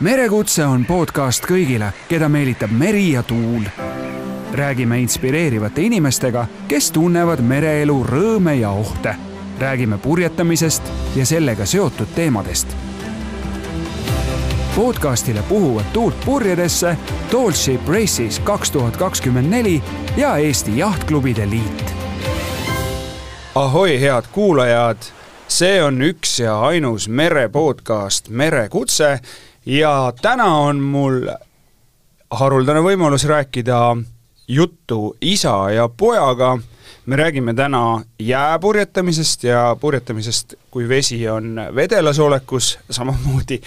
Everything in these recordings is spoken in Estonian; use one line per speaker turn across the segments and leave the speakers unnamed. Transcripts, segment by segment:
merekutse on podcast kõigile, keda meelitab meri ja tuul. räägime inspireerivate inimestega, kes tunnevad mereelu rõõme ja ohte. räägime purjetamisest ja sellega seotud teemadest. podcastile puhuvad tuult purjedesse Tallship Races kaks tuhat kakskümmend neli ja Eesti Jahtklubide Liit.
ahoi, head kuulajad see on üks ja ainus merepodcast Merekutse ja täna on mul haruldane võimalus rääkida juttu isa ja pojaga. me räägime täna jääpurjetamisest ja purjetamisest, kui vesi on vedelas olekus, samamoodi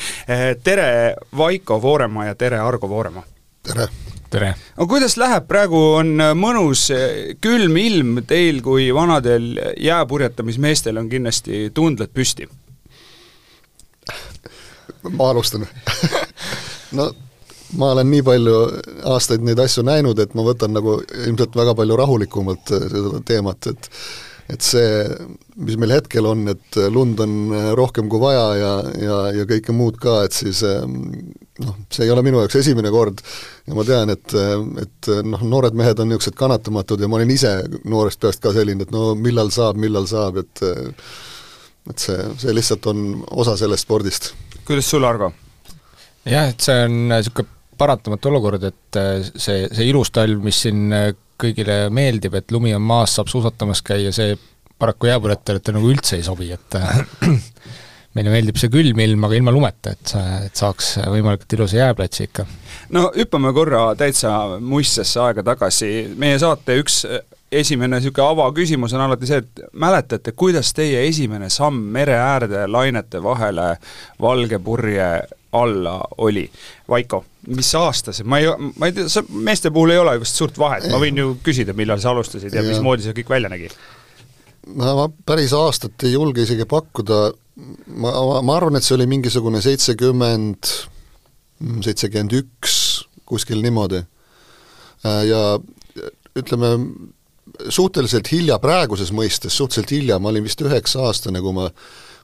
tere, Vaiko Vooremaa ja tere, Argo Vooremaa!
tere!
tere!
aga kuidas läheb, praegu on mõnus külm ilm teil kui vanadel jääpurjetamismeestel on kindlasti tundled püsti
ma alustan. No ma olen nii palju aastaid neid asju näinud, et ma võtan nagu ilmselt väga palju rahulikumalt äh, seda teemat, et et see, mis meil hetkel on, et lund on rohkem kui vaja ja, ja, ja kõike muud ka, et siis ähm, noh, see ei ole minu jaoks esimene kord. Ja ma tean, et, et noh, noored mehed on niisugused kannatamatud ja ma olin ise noorest peast ka selline, et no millal saab, millal saab, et et see, see lihtsalt on osa sellest spordist
kuidas sul, Argo?
jah, et see on niisugune paratamatu olukord, et äh, see, see ilus talv, mis siin äh, kõigile meeldib, et lumi on maas, saab suusatamas käia, see paraku jääpõletajatele nagu üldse ei sobi, et äh, meile meeldib see külm ilm, aga ilma lumeta, et, et saaks võimalikult ilusa jääplatsi ikka.
no hüppame korra täitsa muistsesse aega tagasi, meie saate üks esimene niisugune avaküsimus on alati see, et mäletate, kuidas teie esimene samm mere äärde lainete vahele valge purje alla oli? Vaiko, mis aasta see, ma ei, ma ei tea, sa, meeste puhul ei ole vist suurt vahet, ma võin ju küsida, millal sa alustasid ja, ja. mismoodi see kõik välja nägi?
no ma päris aastat ei julge isegi pakkuda, ma, ma arvan, et see oli mingisugune seitsekümmend, seitsekümmend üks, kuskil niimoodi. ja ütleme, suhteliselt hilja, praeguses mõistes suhteliselt hilja, ma olin vist üheksa-aastane, kui ma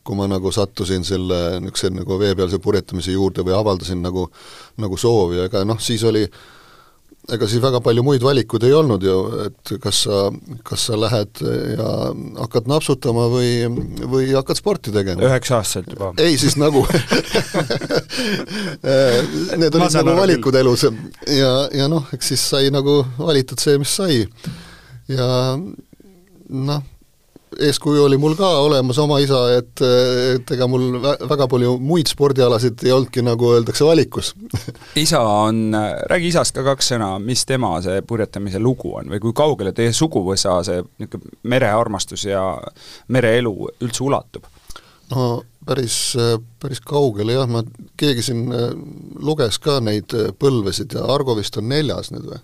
kui ma nagu sattusin selle niisuguse nagu veepealse purjetamise juurde või avaldasin nagu, nagu soovi, aga noh, siis oli ega siis väga palju muid valikuid ei olnud ju, et kas sa, kas sa lähed ja hakkad napsutama või, või hakkad sporti tegema.
üheksa-aastaselt juba?
ei, siis nagu Need olid nagu valikud elus ja, ja noh, eks siis sai nagu valitud see, mis sai ja noh, eeskuju oli mul ka olemas oma isa, et, et ega mul väga palju muid spordialasid ei olnudki, nagu öeldakse, valikus
isa on, räägi isast ka kaks sõna, mis tema see purjetamise lugu on või kui kaugele teie suguvõsa see niisugune merearmastus ja mereelu üldse ulatub?
no päris, päris kaugele jah, ma, keegi siin luges ka neid põlvesid ja Argo vist on neljas nüüd või?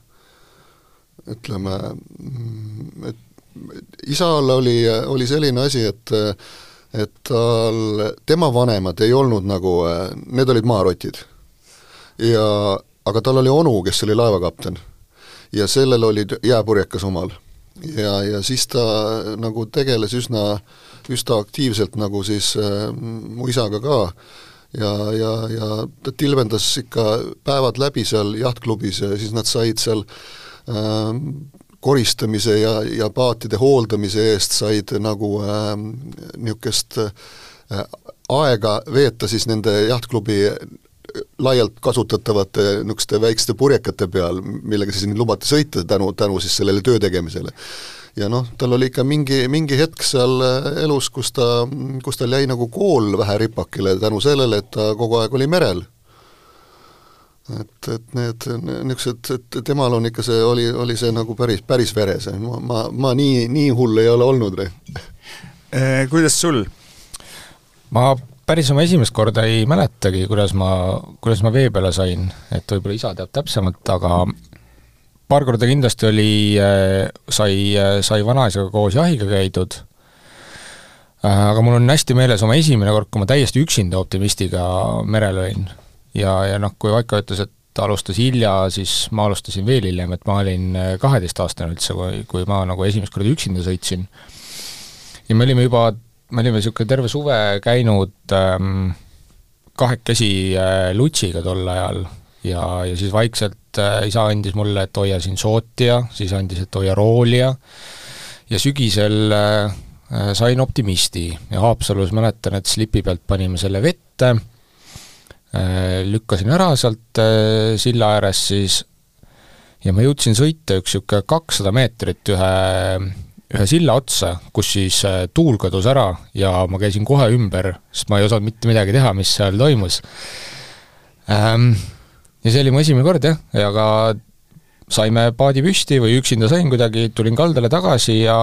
Ütleme, et isal oli, oli selline asi, et et tal, tema vanemad ei olnud nagu, need olid maarotid. ja, aga tal oli onu, kes oli laevakapten. ja sellel oli jääpurjekas omal. ja, ja siis ta nagu tegeles üsna, üsna aktiivselt nagu siis äh, mu isaga ka ja, ja, ja ta tilvendas ikka päevad läbi seal jahtklubis ja siis nad said seal äh, koristamise ja, ja paatide hooldamise eest said nagu äh, niisugust äh, aega veeta siis nende jahtklubi laialt kasutatavate niisuguste väikeste purjekate peal, millega siis lubati sõita tänu, tänu siis sellele töö tegemisele. ja noh, tal oli ikka mingi, mingi hetk seal äh, elus, kus ta, kus tal jäi nagu kool vähe ripakile tänu sellele, et ta kogu aeg oli merel et, et need niisugused, et temal on ikka see, oli, oli see nagu päris, päris veres, ma, ma, ma nii, nii hull ei ole olnud.
Eh, kuidas sul?
ma päris oma esimest korda ei mäletagi, kuidas ma, kuidas ma vee peale sain, et võib-olla isa teab täpsemalt, aga paar korda kindlasti oli, eh, sai, sai vanaisaga koos jahiga käidud, eh, aga mul on hästi meeles oma esimene kord, kui ma täiesti üksinda optimistiga merel olin ja, ja noh, kui Vaiko ütles, et ta alustas hilja, siis ma alustasin veel hiljem, et ma olin äh, kaheteistaastane üldse, kui, kui ma nagu esimest korda üksinda sõitsin. ja me olime juba, me olime niisugune terve suve käinud ähm, kahekesi äh, lutsiga tol ajal. Ja, ja siis vaikselt äh, isa andis mulle, et hoia siin sooti ja siis andis, et hoia rooli ja ja sügisel äh, sain optimisti. Ja Haapsalus mäletan, et slipi pealt panime selle vette. äh,, lükkasin ära sealt äh, silla ääres siis ja ma jõudsin sõita üks niisugune kakssada meetrit ühe, ühe silla otsa, kus siis äh, tuul kadus ära ja ma käisin kohe ümber, sest ma ei osanud mitte midagi teha, mis seal toimus ähm,. ja see oli mu esimene kord jah, ja ka saime paadi püsti või üksinda sain kuidagi, tulin kaldale tagasi ja,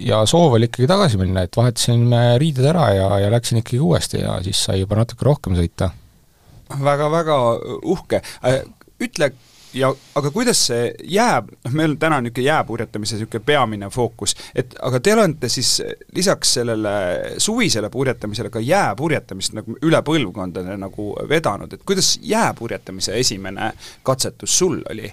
ja soov oli ikkagi tagasi minna, et vahetasime riided ära ja, ja läksin ikkagi uuesti ja siis sai juba natuke rohkem sõita.
Väga-väga uhke. Äh, ütle, ja aga kuidas see jääb, noh meil on täna niisugune jääpurjetamise niisugune peamine fookus, et aga te olete siis lisaks sellele suvisele purjetamisele ka jääpurjetamist nagu üle põlvkondade nagu vedanud, et kuidas jääpurjetamise esimene katsetus sul oli?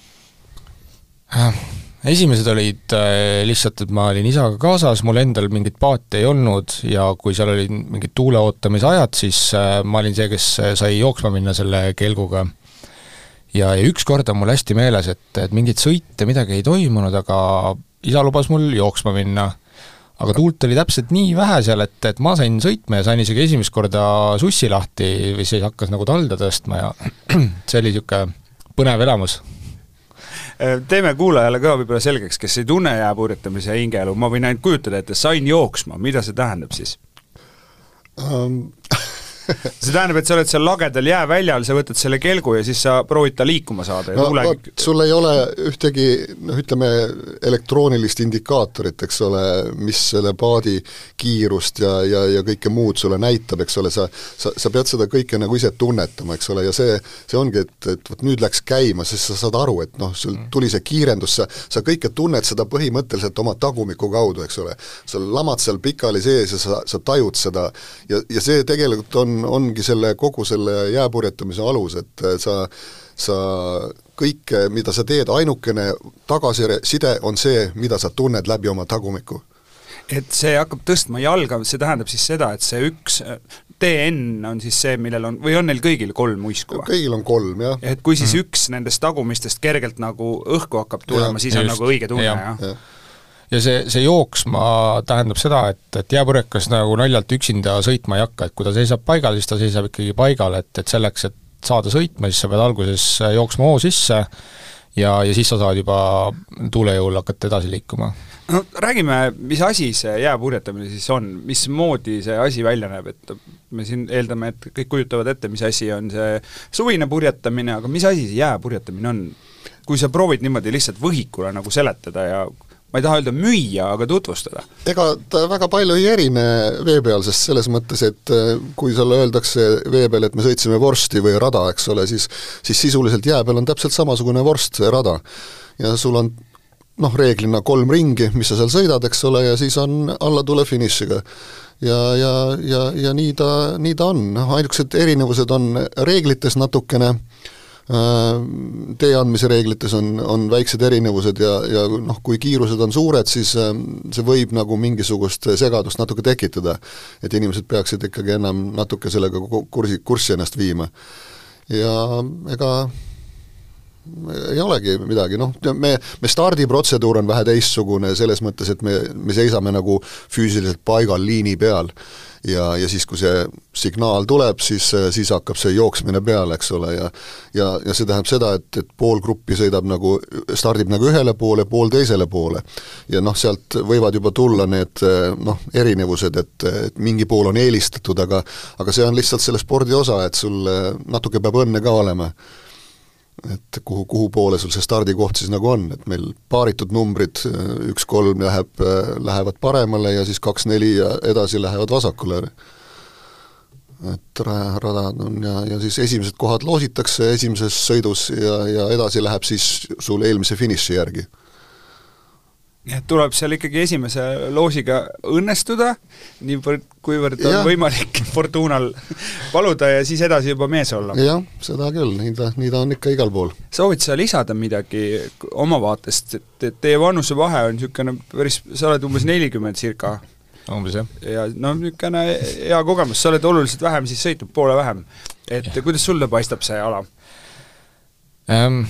Äh, esimesed olid äh, lihtsalt, et ma olin isaga kaasas, mul endal mingit paati ei olnud ja kui seal olid mingid tuule ootamise ajad, siis äh, ma olin see, kes sai jooksma minna selle kelguga. ja, ja ükskord on mul hästi meeles, et, et mingeid sõite, midagi ei toimunud, aga isa lubas mul jooksma minna. aga tuult oli täpselt nii vähe seal, et, et ma sain sõitma ja sain isegi esimest korda sussi lahti või siis hakkas nagu talda tõstma ja see oli niisugune põnev elamus
Äh, teeme kuulajale ka võib-olla selgeks, kes ei tunne jääpurjetamise hingeelu, ma võin ainult kujutada ette, sain jooksma, mida see tähendab siis um.? see tähendab, et sa oled seal lagedal jääväljal, sa võtad selle kelgu ja siis sa proovid ta liikuma saada ja
no,
tuule
vot, sul ei ole ühtegi noh, ütleme elektroonilist indikaatorit, eks ole, mis selle paadi kiirust ja, ja, ja kõike muud sulle näitab, eks ole, sa sa, sa pead seda kõike nagu ise tunnetama, eks ole, ja see, see ongi, et, et vot nüüd läks käima, sest sa saad aru, et noh, sul mm. tuli see kiirendus, sa, sa kõike tunned seda põhimõtteliselt oma tagumiku kaudu, eks ole. sa lamad seal pikali sees ja sa, sa tajud seda ja, ja see tegelikult on on, ongi selle, kogu selle jääpurjetamise alus, et sa, sa kõike, mida sa teed, ainukene tagasiside on see, mida sa tunned läbi oma tagumiku.
et see hakkab tõstma jalga, see tähendab siis seda, et see üks TN on siis see, millel on, või on neil kõigil kolm uisku?
kõigil on kolm, jah.
et kui siis mm. üks nendest tagumistest kergelt nagu õhku hakkab tulema, siis on just, nagu õige tunne, jah ja.?
Ja see, see jooksma tähendab seda, et, et jääpurjekas nagu naljalt üksinda sõitma ei hakka, et kui ta seisab paigal, siis ta seisab ikkagi paigal, et, et selleks, et saada sõitma, siis sa pead alguses jooksma hoo sisse ja, ja siis sa saad juba tuule jõul hakata edasi liikuma.
no räägime, mis asi see jääpurjetamine siis on, mismoodi see asi välja näeb, et me siin eeldame, et kõik kujutavad ette, mis asi on see suvine purjetamine, aga mis asi see jääpurjetamine on? kui sa proovid niimoodi lihtsalt võhikule nagu seletada ja ma ei taha öelda müüa, aga tutvustada?
ega ta väga palju ei erine veepealsest selles mõttes, et äh, kui sulle öeldakse vee peal, et me sõitsime vorsti või rada, eks ole, siis siis sisuliselt jää peal on täpselt samasugune vorst, rada. ja sul on noh, reeglina kolm ringi, mis sa seal sõidad, eks ole, ja siis on allatule finišiga. ja, ja, ja, ja nii ta, nii ta on, noh ainukesed erinevused on reeglites natukene Äh, tee andmise reeglites on, on väiksed erinevused ja, ja noh, kui kiirused on suured, siis äh, see võib nagu mingisugust segadust natuke tekitada. et inimesed peaksid ikkagi enam natuke sellega kursi, kurssi ennast viima. ja ega ei olegi midagi, noh, me, me stardiprotseduur on vähe teistsugune selles mõttes, et me, me seisame nagu füüsiliselt paigal liini peal. Ja, ja siis, kui see signaal tuleb, siis, siis hakkab see jooksmine peale, eks ole, ja ja, ja see tähendab seda, et, et pool gruppi sõidab nagu, stardib nagu ühele poole, pool teisele poole. ja noh, sealt võivad juba tulla need noh, erinevused, et, et mingi pool on eelistatud, aga aga see on lihtsalt selle spordi osa, et sul natuke peab õnne ka olema et kuhu, kuhu poole sul see stardikoht siis nagu on, et meil paaritud numbrid, üks-kolm läheb, lähevad paremale ja siis kaks-neli ja edasi lähevad vasakule. et raja, radad on ja, ja siis esimesed kohad loositakse esimeses sõidus ja, ja edasi läheb siis sul eelmise finiši järgi
nii et tuleb seal ikkagi esimese loosiga õnnestuda, niivõrd, kuivõrd on ja. võimalik Fortunal paluda ja siis edasi juba mees olla.
jah, seda küll, nii ta, nii ta on ikka igal pool.
soovid sa lisada midagi oma vaatest, et, et teie vanusevahe on niisugune päris, sa oled umbes nelikümmend circa?
umbes jah.
ja no niisugune hea kogemus, sa oled oluliselt vähem siis sõitnud, poole vähem. et ja. kuidas sulle paistab see ala
ähm,?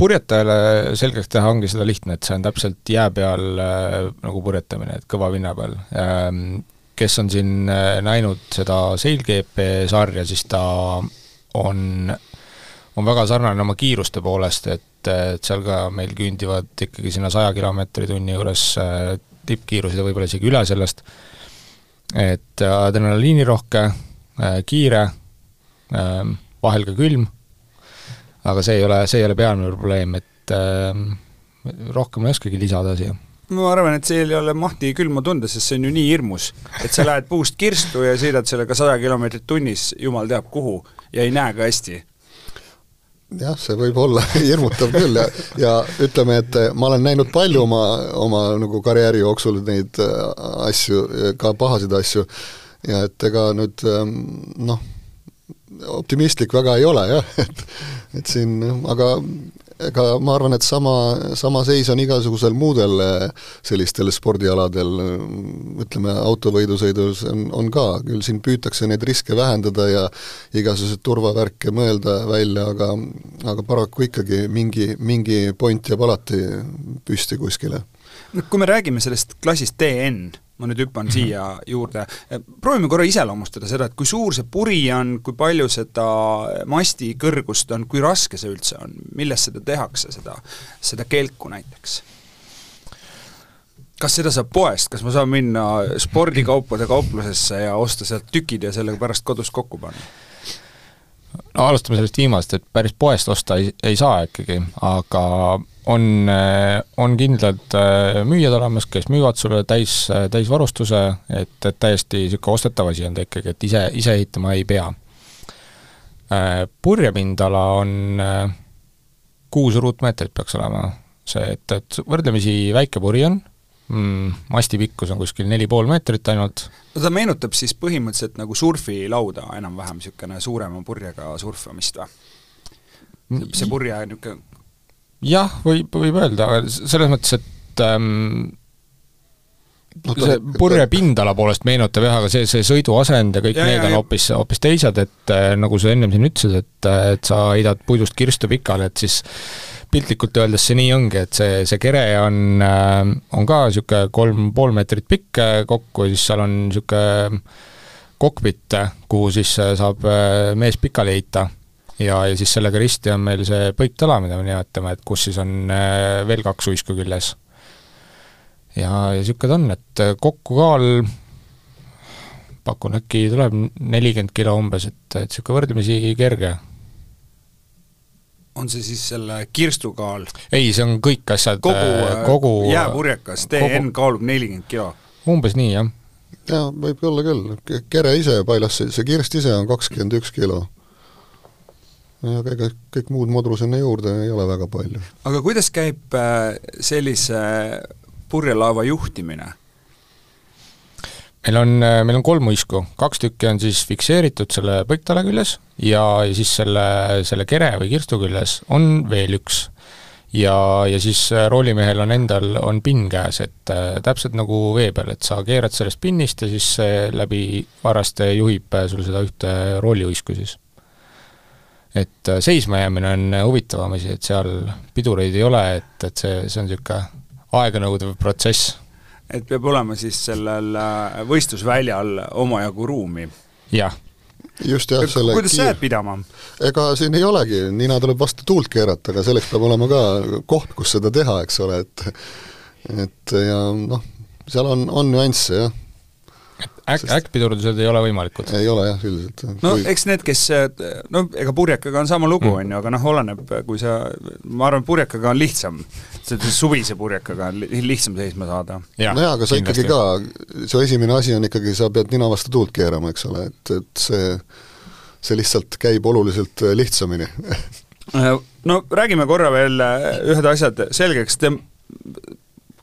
Purjetajale selgeks teha ongi seda lihtne, et see on täpselt jää peal äh, nagu purjetamine, et kõva vinna peal ähm,. kes on siin äh, näinud seda Sail-GP sarja, siis ta on, on väga sarnane oma kiiruste poolest, et, et seal ka meil küündivad ikkagi sinna saja kilomeetri tunni juures äh, tippkiirused ja võib-olla isegi üle sellest, et adrenaliinirohke, äh, kiire, ähm, vahel ka külm, aga see ei ole, see ei ole peamine probleem, et ähm, rohkem ei oskagi lisada siia.
Ma arvan, et seal ei ole mahti külma tunda, sest see on ju nii hirmus, et sa lähed puust kirstu ja sõidad sellega sada kilomeetrit tunnis, jumal teab kuhu, ja ei näe ka hästi.
Jah, see võib olla hirmutav küll ja, ja ütleme, et ma olen näinud palju oma, oma nagu karjääri jooksul neid äh, asju, ka pahasid asju, ja et ega nüüd ähm, noh, optimistlik väga ei ole jah, et et siin, aga ega ma arvan, et sama, sama seis on igasugusel muudel sellistel spordialadel, ütleme, autovõidusõidus on, on ka, küll siin püütakse neid riske vähendada ja igasuguseid turvavärke mõelda välja, aga aga paraku ikkagi mingi, mingi point jääb alati püsti kuskile.
no kui me räägime sellest klassist DN, ma nüüd hüppan mm -hmm. siia juurde, proovime korra iseloomustada seda, et kui suur see puri on, kui palju seda masti kõrgust on, kui raske see üldse on, millest seda tehakse, seda, seda kelku näiteks? kas seda saab poest, kas ma saan minna spordikaupade kauplusesse ja osta sealt tükid ja sellega pärast kodus kokku panna?
no alustame sellest viimast, et päris poest osta ei, ei saa ikkagi, aga on, on kindlad äh, müüjad olemas, kes müüvad sulle täis, täisvarustuse, et, et täiesti niisugune ostetav asi on ta ikkagi, et ise, ise ehitama ei pea. Äh, purjepindala on äh, kuus ruutmeetrit peaks olema see, et, et võrdlemisi väike puri on mm,, masti pikkus on kuskil neli pool meetrit ainult.
no ta meenutab siis põhimõtteliselt nagu surfilauda enam-vähem, niisugune suurema purjega surfamist või? see purje niisugune
jah, võib, võib öelda, aga selles mõttes, et ähm, no, see purje pindala poolest meenutab jah, aga see, see sõiduasend ja kõik ja, need ja, on hoopis, hoopis teised, et äh, nagu sa ennem siin ütlesid, et, et sa heidad puidust kirstu pikali, et siis piltlikult öeldes see nii ongi, et see, see kere on, äh, on ka niisugune kolm pool meetrit pikk äh, kokku ja siis seal on niisugune kokpit, kuhu siis äh, saab mees pikali heita. Ja, ja siis sellega risti on meil see põiktala, mida me nimetame, et kus siis on veel kaks uisku küljes. ja, ja niisugune ta on, et kokku kaal pakun äkki tuleb nelikümmend kilo umbes, et, et niisugune võrdlemisi kerge
on see siis selle kirstu kaal?
ei, see on kõik asjad,
kogu, äh, kogu jääpurjekas, TN kaalub nelikümmend kilo?
umbes nii, jah.
jaa, võib olla küll, kere ise pailas, see kirst ise on kakskümmend üks kilo. Ja ega kõik muud modru sinna juurde ei ole väga palju.
aga kuidas käib äh, sellise purjelaeva juhtimine?
meil on, äh, meil on kolm uisku, kaks tükki on siis fikseeritud selle põiktala küljes ja, ja siis selle, selle kere või kirstu küljes on veel üks. ja, ja siis äh, roolimehel on endal, on pinn käes, et täpselt nagu vee peal, et sa keerad sellest pinnist ja siis see läbi varaste juhib sul seda ühte rooliuisku siis. Et äh, seisma jäämine on huvitavam asi, et seal pidureid ei ole, et, et see, see on niisugune aeganõudev protsess
et peab olema siis sellel äh, võistlusväljal omajagu ruumi?
jah.
just jah, selle
kuidas sa jääd pidama?
ega siin ei olegi, nina tuleb vastu tuult keerata, aga selleks peab olema ka koht, kus seda teha, eks ole, et et ja noh, seal on, on nüansse jah
äkk, äkkpidurdused ei ole võimalikud?
ei ole jah, üldiselt.
no kui... eks need, kes, no ega purjekaga on sama lugu, mm. on ju, aga noh, oleneb, kui sa, ma arvan, purjekaga on lihtsam, suvise purjekaga on lihtsam seisma saada.
nojah, aga sa ikkagi ka, su esimene asi on ikkagi, sa pead nina vastu tuult keerama, eks ole, et, et see, see lihtsalt käib oluliselt lihtsamini
no räägime korra veel ühed asjad selgeks, te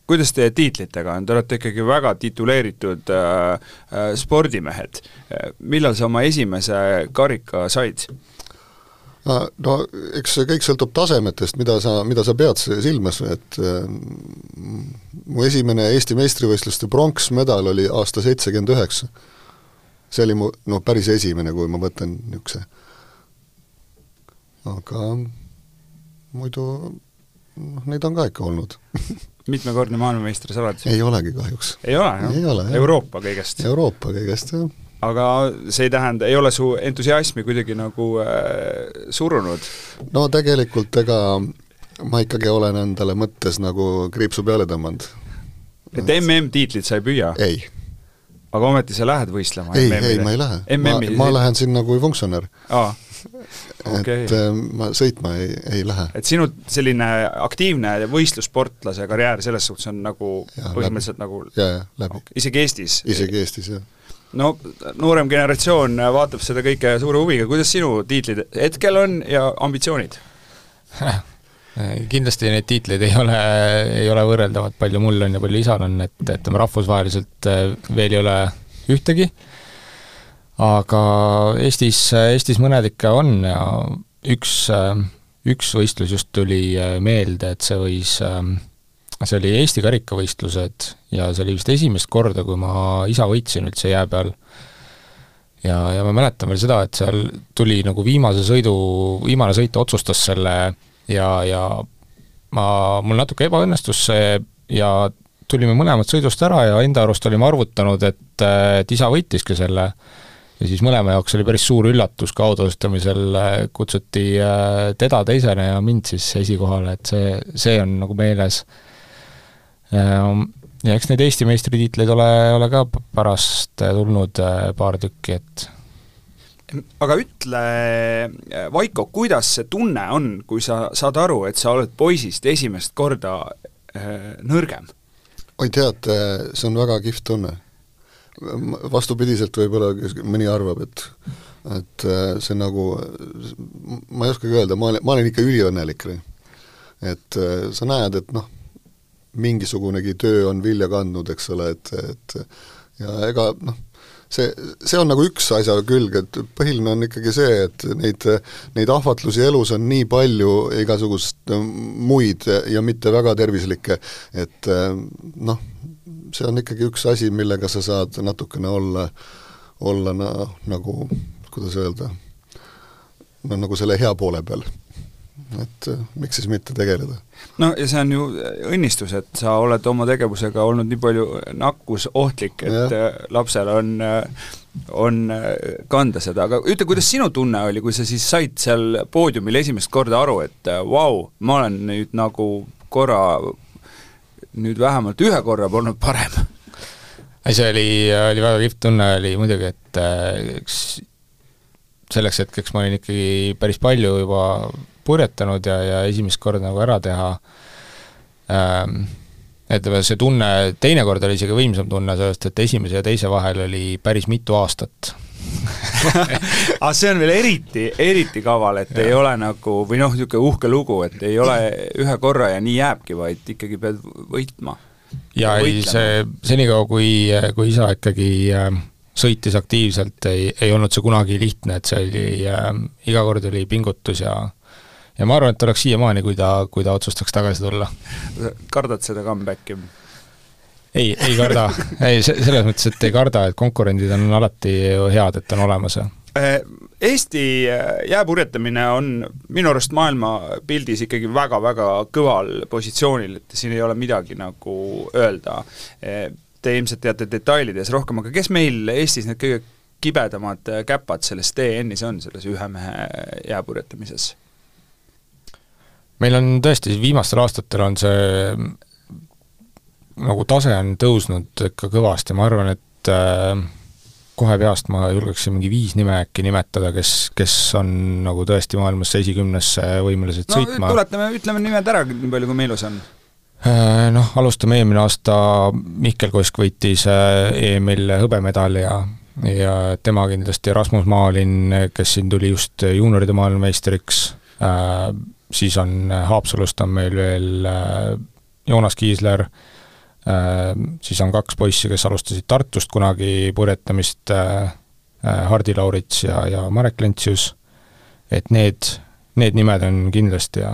kuidas teie tiitlitega on, te olete ikkagi väga tituleeritud äh, äh spordimehed. millal sa oma esimese karika said?
no eks see kõik sõltub tasemetest, mida sa, mida sa pead silmas, et äh, mu esimene Eesti meistrivõistluste pronksmedal oli aasta seitsekümmend üheksa. see oli mu noh, päris esimene, kui ma võtan niisuguse, aga muidu noh, neid on ka ikka olnud
mitmekordne maailmameister sa oled?
ei olegi kahjuks.
ei ole, jah?
ei ole, jah.
Euroopa kõigest?
Euroopa kõigest, jah
aga see ei tähenda, ei ole su entusiasmi kuidagi nagu äh, surunud?
no tegelikult ega ma ikkagi olen endale mõttes nagu kriipsu peale tõmmanud.
et MM-tiitlit sa ei püüa?
ei.
aga ometi sa lähed võistlema?
ei, ei ma ei lähe. ma, ma lähen sinna kui funktsionär. Okay. et äh, ma sõitma ei, ei lähe.
et sinu selline aktiivne võistlussportlase karjäär selles suhtes on nagu ja, põhimõtteliselt läbi. nagu
ja, ja läbi okay..
isegi Eestis?
isegi Eestis, jah
no noorem generatsioon vaatab seda kõike suure huviga, kuidas sinu tiitlid hetkel on ja ambitsioonid
kindlasti neid tiitleid ei ole, ei ole võrreldavad, palju mul on ja palju isal on, et, et ütleme, rahvusvaheliselt äh, veel ei ole ühtegi, aga Eestis, Eestis mõned ikka on ja üks, äh, üks võistlus just tuli äh, meelde, et see võis see oli Eesti karikavõistlused ja see oli vist esimest korda, kui ma isa võitsin üldse jää peal. ja, ja ma mäletan veel seda, et seal tuli nagu viimase sõidu, viimane sõit otsustas selle ja, ja ma, mul natuke ebaõnnestus see ja tulime mõlemad sõidust ära ja enda arust olime arvutanud, et, et isa võitiski selle ja siis mõlema jaoks oli päris suur üllatus, kui autosustamisel kutsuti äh, teda teisene ja mind siis esikohale, et see, see on nagu meeles Ehm, ja eks neid Eesti meistritiitleid ole, ole ka pärast tulnud äh, paar tükki, et
aga ütle, äh, Vaiko, kuidas see tunne on, kui sa saad aru, et sa oled poisist esimest korda äh, nõrgem?
oi tead, see on väga kihvt tunne. Vastupidiselt võib-olla mõni arvab, et et see nagu, ma ei oskagi öelda, ma olen, ma olen ikka üliõnnelik. et sa näed, et noh, mingisugunegi töö on vilja kandnud, eks ole, et, et ja ega noh, see, see on nagu üks asja külg, et põhiline on ikkagi see, et neid, neid ahvatlusi elus on nii palju igasugust muid ja mitte väga tervislikke, et noh, see on ikkagi üks asi, millega sa saad natukene olla, olla noh, nagu kuidas öelda, no nagu selle hea poole peal et äh, miks siis mitte tegeleda.
no ja see on ju õnnistus, et sa oled oma tegevusega olnud nii palju nakkusohtlik, et ja. Äh, lapsel on, äh, on kanda seda, aga ütle, kuidas sinu tunne oli, kui sa siis said seal poodiumil esimest korda aru, et vau wow,, ma olen nüüd nagu korra, nüüd vähemalt ühe korra polnud parem?
ei, see oli, oli väga kihvt tunne, oli muidugi, et eks selleks hetkeks ma olin ikkagi päris palju juba purjetanud ja, ja esimest korda nagu ära teha ähm,, ütleme, see tunne, teinekord oli isegi võimsam tunne sellest, et esimese ja teise vahel oli päris mitu aastat
aga see on veel eriti, eriti kaval, et ja. ei ole nagu, või noh, niisugune uhke lugu, et ei ole ühe korra ja nii jääbki, vaid ikkagi pead võitma.
ja ei, see, senikaua, kui, kui isa ikkagi äh, sõitis aktiivselt, ei, ei olnud see kunagi lihtne, et see oli äh,, iga kord oli pingutus ja ja ma arvan, et oleks siiamaani, kui ta, kui ta otsustaks tagasi tulla.
kardad seda comeback'i?
ei, ei karda, ei se-, selles mõttes, et ei karda, et konkurendid on alati ju head, et on olemas.
Äh, Eesti äh, jääpurjetamine on minu arust maailmapildis ikkagi väga-väga kõval positsioonil, et siin ei ole midagi nagu öelda. Äh, te ilmselt teate detailides rohkem, aga kes meil Eestis need kõige kibedamad käpad selles TN-is on, selles ühe mehe jääpurjetamises?
Meil on tõesti, viimastel aastatel on see nagu tase on tõusnud ikka kõvasti, ma arvan, et äh, kohe peast ma julgeksin mingi viis nime äkki nimetada, kes, kes on nagu tõesti maailmas esikümnesse võimelised no, sõitma.
tuletame, ütleme nimed ära, nii palju kui meelus on
äh,. Noh, alustame eelmine aasta, Mihkel Kosk võitis äh, EM-il hõbemedali ja ja tema kindlasti, Rasmus Maalin, kes siin tuli just juunioride maailmameistriks äh,, siis on äh, Haapsalust on meil veel äh, Joonas Kiisler, äh, siis on kaks poissi, kes alustasid Tartust kunagi purjetamist, Hardi Laurits ja, ja Marek Lentsius, et need need nimed on kindlasti ja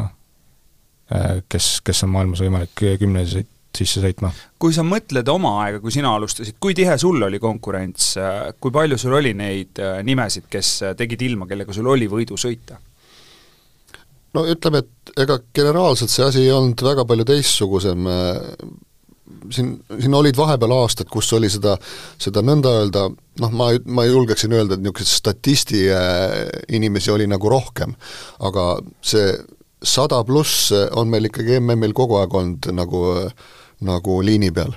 kes, kes on maailmas võimalik kümne sisse sõitma.
kui sa mõtled oma aega, kui sina alustasid, kui tihe sul oli konkurents, kui palju sul oli neid nimesid, kes tegid ilma, kellega sul oli võidu sõita?
No ütleme, et ega generaalselt see asi ei olnud väga palju teistsugusem, siin, siin olid vahepeal aastad, kus oli seda, seda nõnda öelda, noh, ma, ma julgeksin öelda, et niisuguseid statisti äh, inimesi oli nagu rohkem, aga see sada pluss on meil ikkagi MM-il kogu aeg olnud nagu, nagu liini peal.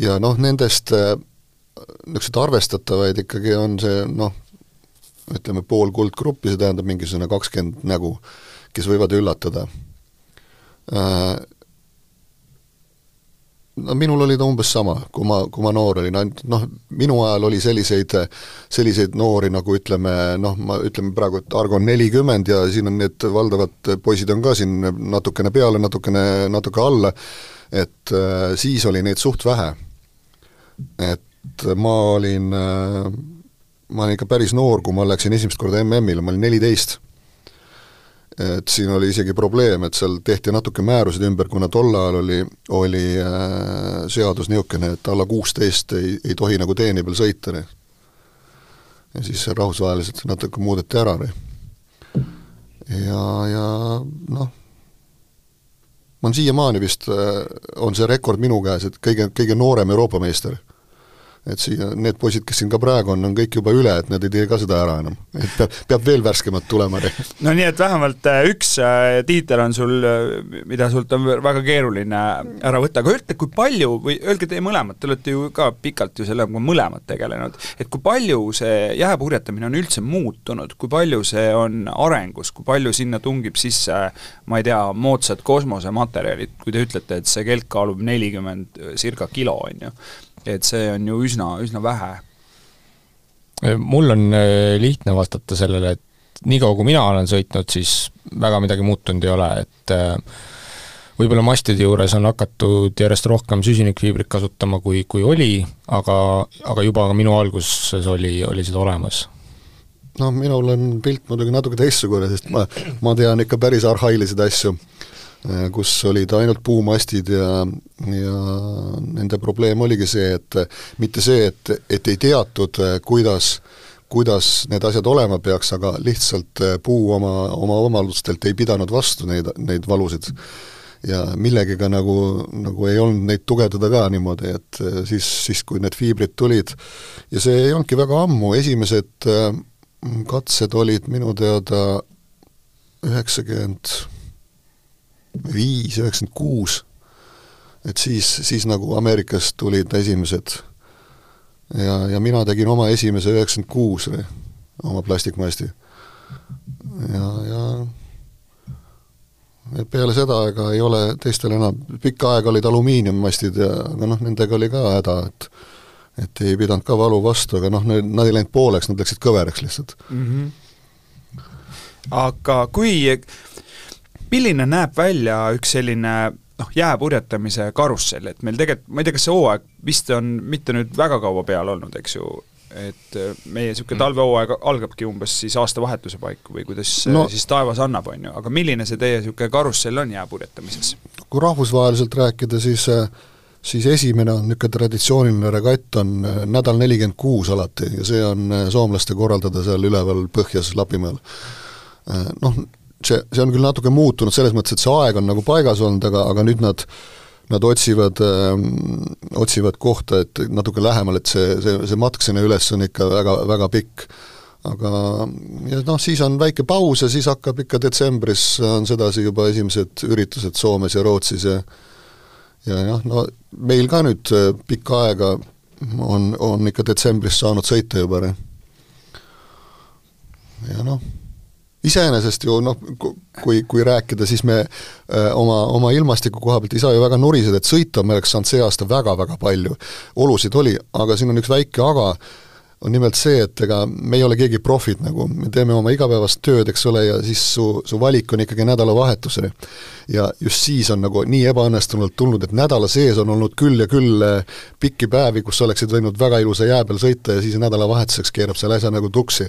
ja noh, nendest äh, niisuguseid arvestatavaid ikkagi on see noh, ütleme pool kuldgruppi, see tähendab mingisugune kakskümmend nägu kes võivad üllatada. Äh, no minul oli ta umbes sama, kui ma, kui ma noor olin, ainult noh, minu ajal oli selliseid, selliseid noori nagu ütleme noh, ma ütleme praegu, et Argo on nelikümmend ja siin on need valdavad poisid on ka siin natukene peale, natukene, natuke alla, et äh, siis oli neid suht vähe. et ma olin äh,, ma olin ikka päris noor, kui ma läksin esimest korda MM-ile, ma olin neliteist et siin oli isegi probleem, et seal tehti natuke määruseid ümber, kuna tol ajal oli, oli äh, seadus niisugune, et alla kuusteist ei, ei tohi nagu teeni peal sõita, nii. ja siis rahvusvaheliselt see natuke muudeti ära, nii. ja, ja noh, on siiamaani vist, äh, on see rekord minu käes, et kõige, kõige noorem Euroopa meister et siia, need poisid, kes siin ka praegu on, on kõik juba üle, et nad ei tee ka seda ära enam. et peab, peab veel värskemad tulema.
no nii, et vähemalt äh, üks äh, tiitel on sul, äh, mida sult on väga keeruline ära võtta, aga öelge, kui palju, või öelge teie mõlemad, te olete ju ka pikalt ju sellega mõlemad tegelenud, et kui palju see jääpurjetamine on üldse muutunud, kui palju see on arengus, kui palju sinna tungib sisse ma ei tea, moodsad kosmosematerjalid, kui te ütlete, et see kelk kaalub nelikümmend circa kilo, on ju et see on ju üsna, üsna vähe.
mul on äh, lihtne vastata sellele, et niikaua, kui mina olen sõitnud, siis väga midagi muutunud ei ole, et äh, võib-olla mastide juures on hakatud järjest rohkem süsinikfiibrit kasutama, kui, kui oli, aga, aga juba ka minu alguses oli, oli seda olemas
noh, minul on pilt muidugi natuke teistsugune, sest ma, ma tean ikka päris arhailiseid asju. Äh, kus olid ainult puumastid ja, ja nende probleem oligi see, et mitte see, et, et ei teatud, äh, kuidas kuidas need asjad olema peaks, aga lihtsalt äh, puu oma, oma omadustelt ei pidanud vastu neid, neid valusid. ja millegiga nagu, nagu ei olnud neid tugevdada ka niimoodi, et siis, siis kui need fiibrid tulid, ja see ei olnudki väga ammu, esimesed katsed olid minu teada üheksakümmend viis, üheksakümmend kuus, et siis, siis nagu Ameerikast tulid esimesed ja, ja mina tegin oma esimese üheksakümmend kuus või, oma plastikmasti. ja, ja peale seda ega ei ole teistel enam, pikka aega olid alumiiniummastid ja aga noh, nendega oli ka häda, et et ei pidanud ka valu vastu, aga noh, nad ei läinud pooleks, nad läksid kõveraks lihtsalt mm. -hmm.
aga kui milline näeb välja üks selline noh, jääpurjetamise karussell, et meil tegelikult, ma ei tea, kas see hooaeg vist on mitte nüüd väga kaua peal olnud, eks ju, et äh, meie niisugune mm. talvehooaeg algabki umbes siis aastavahetuse paiku või kuidas no, siis taevas annab, on ju, aga milline see teie niisugune karussell on jääpurjetamises?
kui rahvusvaheliselt rääkida, siis äh, siis esimene on niisugune traditsiooniline regatt, on äh, nädal nelikümmend kuus alati ja see on soomlaste korraldada seal üleval põhjas Lapimaal. Noh, see, see on küll natuke muutunud selles mõttes, et see aeg on nagu paigas olnud, aga, aga nüüd nad nad otsivad äh,, otsivad kohta, et natuke lähemal, et see, see, see matk sinna üles on ikka väga, väga pikk. aga ja noh, siis on väike paus ja siis hakkab ikka detsembris on sedasi juba esimesed üritused Soomes ja Rootsis ja ja jah, no meil ka nüüd äh, pikka aega on, on ikka detsembris saanud sõita juba, ja noh iseenesest ju noh, kui, kui rääkida, siis me öö, oma, oma ilmastiku koha pealt ei saa ju väga nuriseda, et sõita me oleks saanud see aasta väga-väga palju. olusid oli, aga siin on üks väike aga, on nimelt see, et ega me ei ole keegi profid nagu, me teeme oma igapäevast tööd, eks ole, ja siis su, su valik on ikkagi nädalavahetuseni. ja just siis on nagu nii ebaõnnestunult tulnud, et nädala sees on olnud küll ja küll pikki päevi, kus oleksid võinud väga ilusa jää peal sõita ja siis nädalavahetuseks keerab selle asja nagu tuksi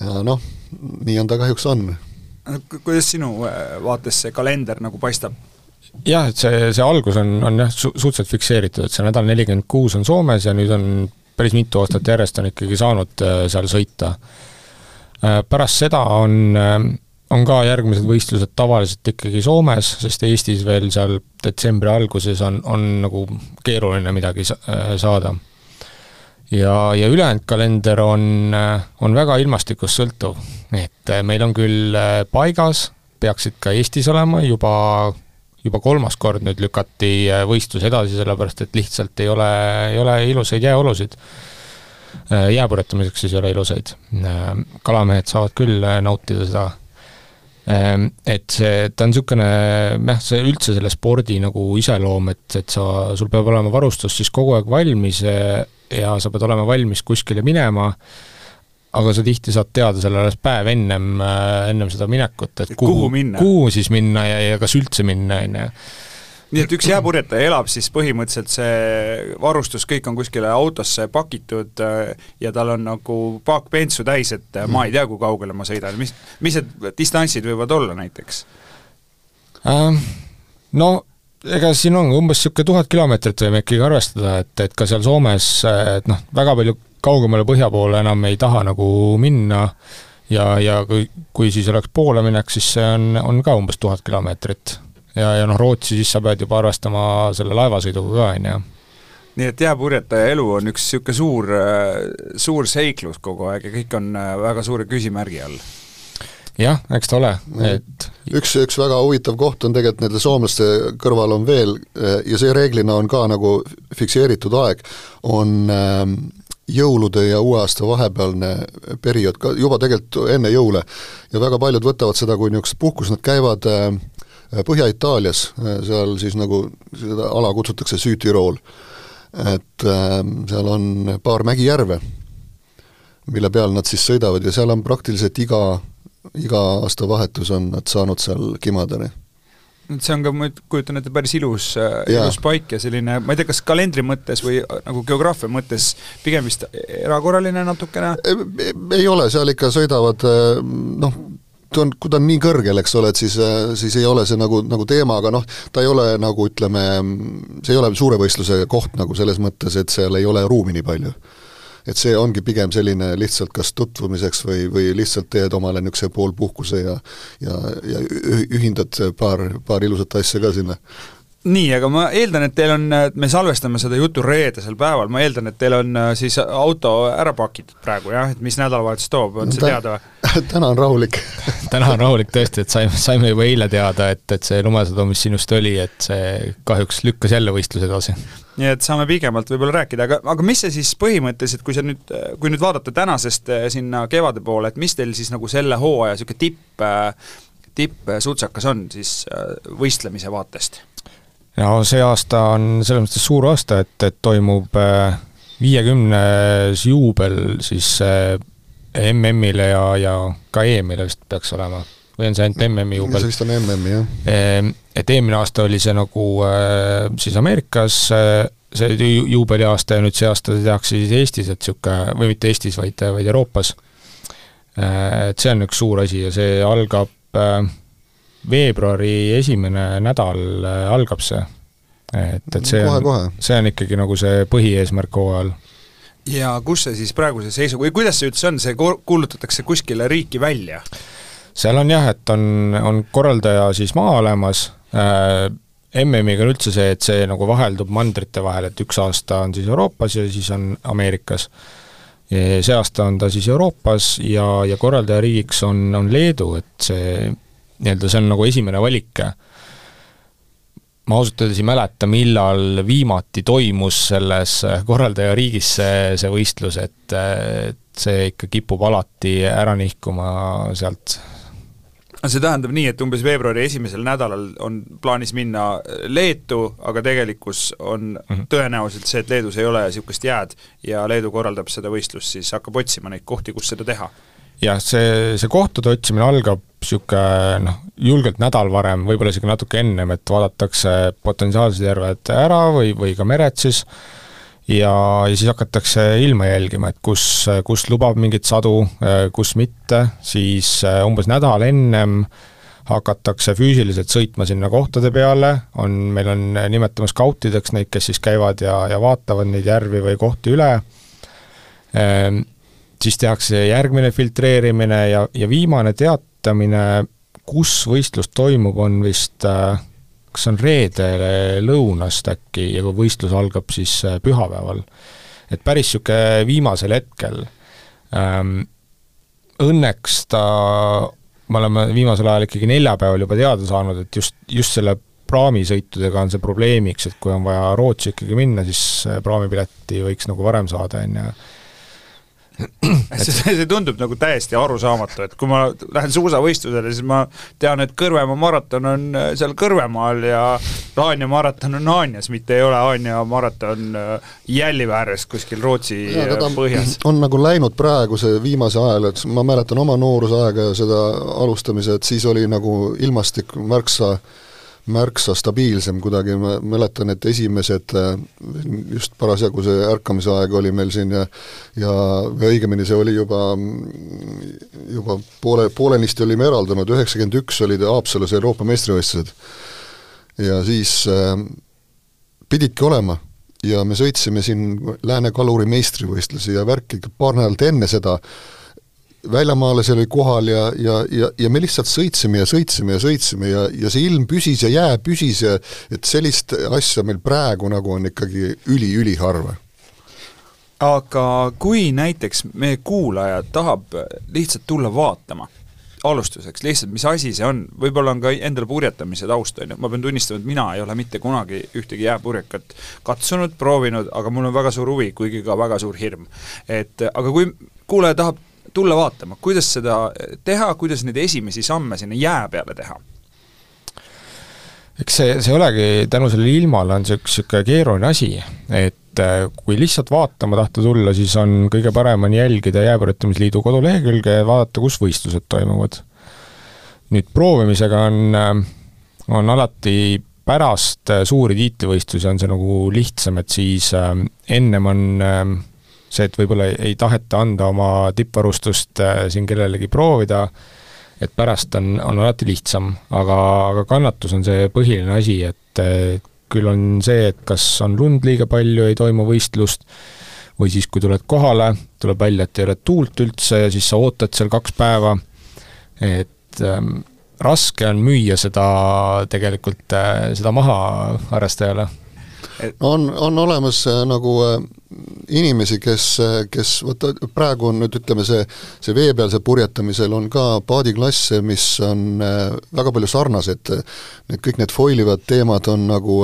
ja noh, nii on ta kahjuks on.
kuidas sinu äh, vaates see kalender nagu paistab?
jah, et see, see algus on, on jah, su-, suhteliselt fikseeritud, et see nädal nelikümmend kuus on Soomes ja nüüd on päris mitu aastat järjest on ikkagi saanud äh, seal sõita. Äh, pärast seda on, on ka järgmised võistlused tavaliselt ikkagi Soomes, sest Eestis veel seal detsembri alguses on, on nagu keeruline midagi saada. ja, ja ülejäänud kalender on, on väga ilmastikust sõltuv, et meil on küll paigas, peaksid ka Eestis olema juba juba kolmas kord nüüd lükati äh, võistlus edasi, sellepärast et lihtsalt ei ole, ei ole ilusaid jääolusid. Äh, jääpõletamiseks siis ei ole ilusaid. Äh, kalamehed saavad küll nautida seda. Et see, ta on niisugune jah, see üldse selle spordi nagu iseloom, et, et sa, sul peab olema varustus siis kogu aeg valmis ja sa pead olema valmis kuskile minema aga sa tihti saad teada selle alles päev ennem, äh, ennem seda minekut, et
kuhu, kuhu
kuhu siis minna ja, ja kas üldse minna, on ju
nii et üks jääpurjetaja elab siis põhimõtteliselt see varustus, kõik on kuskile autosse pakitud äh, ja tal on nagu paak bensu täis, et mm. ma ei tea, kui kaugele ma sõidan, mis, mis need distantsid võivad olla näiteks
ähm,? No ega siin on umbes niisugune tuhat kilomeetrit võime ikkagi arvestada, et, et ka seal Soomes, et noh, väga palju kaugemale põhja poole enam ei taha nagu minna ja, ja kui, kui siis oleks poole minek, siis see on, on ka umbes tuhat kilomeetrit. ja, ja noh, Rootsi siis sa pead juba arvestama selle laevasõiduga ka, on ju.
Nii et jääpurjetaja elu on üks niisugune suur, suur seiklus kogu aeg ja kõik on väga suure küsimärgi all.
Jah, eks ta ole, et
üks, üks väga huvitav koht on tegelikult nende soomlaste kõrval on veel ja see reeglina on ka nagu fikseeritud aeg, on ähm, jõulude ja uue aasta vahepealne periood ka juba tegelikult enne jõule ja väga paljud võtavad seda kui niisugust puhkust, nad käivad äh, Põhja-Itaalias, äh, seal siis nagu seda ala kutsutakse Südtirool. et äh, seal on paar mägijärve, mille peal nad siis sõidavad ja seal on praktiliselt iga, iga aastavahetus on nad saanud seal kimada
et see on ka, ma kujutan ette, päris ilus, äh, ilus paik ja selline, ma ei tea, kas kalendri mõttes või äh, nagu geograafia mõttes pigem vist erakorraline natukene?
ei ole, seal ikka sõidavad äh, noh, ta on, kui ta on nii kõrgel, eks ole, et siis, siis ei ole see nagu, nagu teema, aga noh, ta ei ole nagu ütleme, see ei ole suure võistluse koht nagu selles mõttes, et seal ei ole ruumi nii palju et see ongi pigem selline lihtsalt kas tutvumiseks või, või lihtsalt teed omale niisuguse poolpuhkuse ja ja, ja ühindad paar, paar ilusat asja ka sinna
nii, aga ma eeldan, et teil on, me salvestame seda jutu reedesel päeval, ma eeldan, et teil on äh, siis auto ära pakitud praegu jah, et mis nädalavahetus toob, on no, see teada või?
täna on rahulik
täna on rahulik tõesti, et saime, saime juba eile teada, et, et see lumesadu, mis sinust oli, et see kahjuks lükkas jälle võistluse edasi
nii et saame pikemalt võib-olla rääkida, aga, aga mis see siis põhimõtteliselt, kui sa nüüd, kui nüüd vaadata tänasest eh, sinna kevade poole, et mis teil siis nagu selle hooaja niisugune tipp, eh, tippsutsakas on siis võistlemise vaatest?
No see aasta on selles mõttes suur aasta, et, et toimub viiekümnes juubel siis MM-ile ja, ja ka EM-ile vist peaks olema või on see ainult MM-i juubel?
see vist on MM-i, jah.
Ehm, et eelmine aasta oli see nagu äh, siis Ameerikas äh, see juubeliaasta ja nüüd see aasta tehakse siis Eestis, et niisugune, või mitte Eestis, vaid, vaid Euroopas. Äh, et see on üks suur asi ja see algab veebruari esimene nädal algab see. et, et see kohe, on, see on ikkagi nagu see põhieesmärk hooajal
ja kus see siis praeguse seisu, või kuidas see üldse on, see kuulutatakse kuskile riiki välja?
seal on jah, et on, on korraldaja siis maa olemas äh,, MM-iga on üldse see, et see nagu vaheldub mandrite vahel, et üks aasta on siis Euroopas ja siis on Ameerikas. see aasta on ta siis Euroopas ja, ja korraldajariigiks on, on Leedu, et see nii-öelda see on nagu esimene valik. ma ausalt öeldes ei mäleta, millal viimati toimus selles korraldajariigis see, see võistlus, et, et see ikka kipub alati ära nihkuma sealt
see tähendab nii, et umbes veebruari esimesel nädalal on plaanis minna Leetu, aga tegelikkus on mm -hmm. tõenäoliselt see, et Leedus ei ole niisugust jääd ja Leedu korraldab seda võistlust, siis hakkab otsima neid kohti, kus seda teha.
Jah, see, see kohtade otsimine algab niisugune noh, julgelt nädal varem, võib-olla isegi natuke ennem, et vaadatakse potentsiaalsed järved ära või, või ka mered siis, ja, ja siis hakatakse ilma jälgima, et kus, kus lubab mingeid sadu, kus mitte, siis umbes nädal ennem hakatakse füüsiliselt sõitma sinna kohtade peale, on, meil on, nimetame skautideks neid, kes siis käivad ja, ja vaatavad neid järvi või kohti üle, ehm, siis tehakse järgmine filtreerimine ja, ja viimane teatamine, kus võistlus toimub, on vist äh, kas on reede lõunast äkki ja kui võistlus algab siis äh, pühapäeval. et päris niisugune viimasel hetkel ähm,. Õnneks ta, me oleme viimasel ajal ikkagi neljapäeval juba teada saanud, et just, just selle praamisõitudega on see probleemiks, et kui on vaja Rootsi ikkagi minna, siis äh, praamipileti võiks nagu varem saada, on ju
see, see tundub nagu täiesti arusaamatu, et kui ma lähen suusavõistlusele, siis ma tean, et Kõrvemaa maraton on äh, seal Kõrvemaal ja Haanja maraton on Haanjas, mitte ei ole Haanja maraton äh, Jällive ääres kuskil Rootsi ja, põhjas.
on nagu läinud praeguse viimase ajal, et ma mäletan oma noorusaega ja seda alustamise, et siis oli nagu ilmastik märksa märksa stabiilsem kuidagi, ma mäletan, et esimesed, äh, just parasjagu see ärkamise aeg oli meil siin ja ja õigemini see oli juba, juba poole, poolenisti olime eraldunud, üheksakümmend üks olid Haapsalus Euroopa meistrivõistlused. ja siis äh, pididki olema. Ja me sõitsime siin Lääne kaluri meistrivõistlusi ja värki. Paar nädalat enne seda äh, väljamaalasi oli kohal ja, ja, ja, ja me lihtsalt sõitsime ja sõitsime ja sõitsime ja, ja see ilm püsis ja jää püsis ja et sellist asja meil praegu nagu on ikkagi üli-üliharva.
aga kui näiteks meie kuulaja tahab lihtsalt tulla vaatama, alustuseks lihtsalt, mis asi see on, võib-olla on ka endale purjetamise taust, on ju, ma pean tunnistama, et mina ei ole mitte kunagi ühtegi jääpurjekat katsunud, proovinud, aga mul on väga suur huvi, kuigi ka väga suur hirm. et aga kui kuulaja tahab tulla vaatama, kuidas seda teha, kuidas neid esimesi samme sinna jää peale teha?
eks see, see olegi, tänu sellele ilmale on see üks niisugune keeruline asi, et äh, kui lihtsalt vaatama tahta tulla, siis on kõige parem on jälgida Jääpõrjutamisliidu kodulehekülge ja vaadata, kus võistlused toimuvad. nüüd proovimisega on, äh, on alati pärast äh, suuri tiitlivõistlusi on see nagu lihtsam, et siis ennem on see, et võib-olla ei taheta anda oma tippvarustust äh, siin kellelegi proovida, et pärast on, on alati lihtsam, aga, aga kannatus on see põhiline asi, et äh, küll on see, et kas on lund liiga palju, ei toimu võistlust, või siis, kui tuled kohale, tuleb välja, et ei ole tuult üldse ja siis sa ootad seal kaks päeva, et ähm, raske on müüa seda tegelikult äh,, seda maha harrastajale
on, on olemas äh, nagu äh, inimesi, kes, kes vaata, praegu on nüüd ütleme, see, see veepealse purjetamisel on ka paadiklasse, mis on äh, väga palju sarnased, need kõik need foilivad teemad on nagu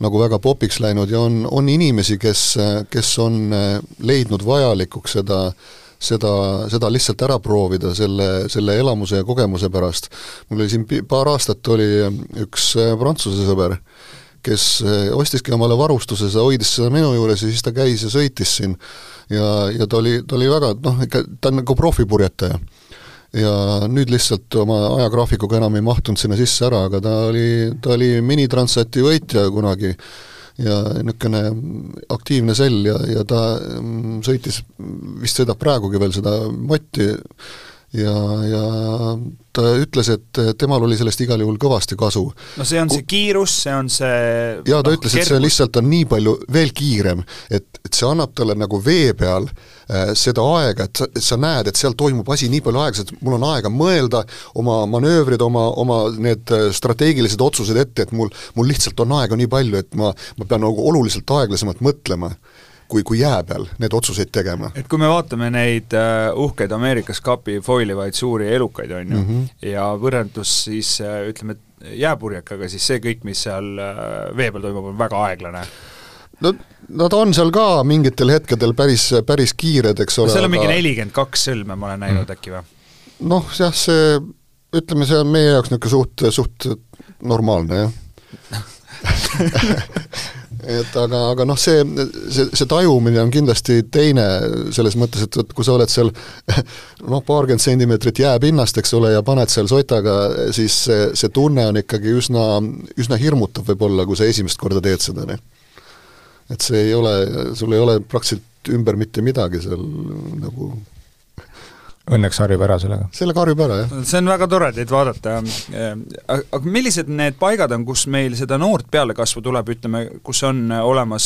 nagu väga popiks läinud ja on, on inimesi, kes, kes on leidnud vajalikuks seda seda, seda lihtsalt ära proovida selle, selle elamuse ja kogemuse pärast. mul oli siin paar aastat, oli üks prantsuse sõber, kes eh, ostiski omale varustuse, ta hoidis seda minu juures ja siis ta käis ja sõitis siin ja, ja ta oli, ta oli väga noh, ikka ta on nagu profipurjetaja. ja nüüd lihtsalt oma ajagraafikuga enam ei mahtunud sinna sisse ära, aga ta oli, ta oli minitransati võitja kunagi ja niisugune aktiivne sell ja, ja ta mm, sõitis, vist sõidab praegugi veel seda motti, ja, ja ta ütles, et temal oli sellest igal juhul kõvasti kasu.
no see on see kiirus, see on see
jaa, ta no, ütles, et see lihtsalt on nii palju veel kiirem, et, et see annab talle nagu vee peal äh, seda aega, et sa, sa näed, et seal toimub asi nii palju aeglaselt, mul on aega mõelda, oma manöövrid, oma, oma need äh, strateegilised otsused ette, et mul, mul lihtsalt on aega nii palju, et ma, ma pean nagu oluliselt aeglasemalt mõtlema kui, kui jää peal need otsuseid tegema.
et kui me vaatame neid uh, uhkeid Ameerikas kapi foilivaid suuri elukaid, on ju mm, -hmm. ja võrreldes siis uh, ütleme, jääpurjekaga, siis see kõik, mis seal uh, vee peal toimub, on väga aeglane
no nad on seal ka mingitel hetkedel päris, päris kiired, eks ole
seal on aga... mingi nelikümmend kaks sõlme, ma olen näinud mm. äkki või?
noh, jah, see ütleme, see on meie jaoks niisugune suht, suht normaalne, jah et aga, aga noh, see, see, see tajumine on kindlasti teine selles mõttes, et vot kui sa oled seal noh, paarkümmend sentimeetrit jääpinnast, eks ole, ja paned seal sotaga, siis see, see tunne on ikkagi üsna, üsna hirmutav võib-olla, kui sa esimest korda teed seda, noh. et see ei ole, sul ei ole praktiliselt ümber mitte midagi seal nagu
Õnneks harjub ära sellega.
sellega harjub ära, jah.
see on väga tore teid vaadata, aga millised need paigad on, kus meil seda noort pealekasvu tuleb, ütleme, kus on olemas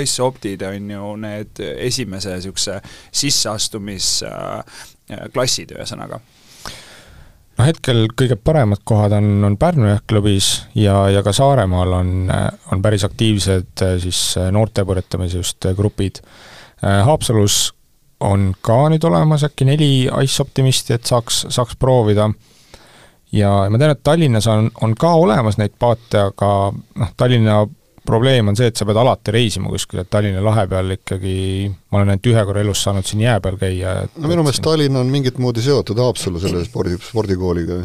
Ice Optid, on ju, need esimese niisuguse sisseastumisklassid, ühesõnaga?
no hetkel kõige paremad kohad on, on Pärnu Jahtklubis ja, ja ka Saaremaal on, on päris aktiivsed siis noortepõletamise just grupid. Haapsalus on ka nüüd olemas äkki neli Ice Optimisti, et saaks, saaks proovida. ja ma tean, et Tallinnas on, on ka olemas neid paate, aga noh, Tallinna probleem on see, et sa pead alati reisima kuskile, et Tallinna lahe peal ikkagi ma olen ainult ühe korra elus saanud siin jää peal käia.
no minu meelest Tallinn on mingit moodi seotud Haapsalu selle spordi, spordikooliga.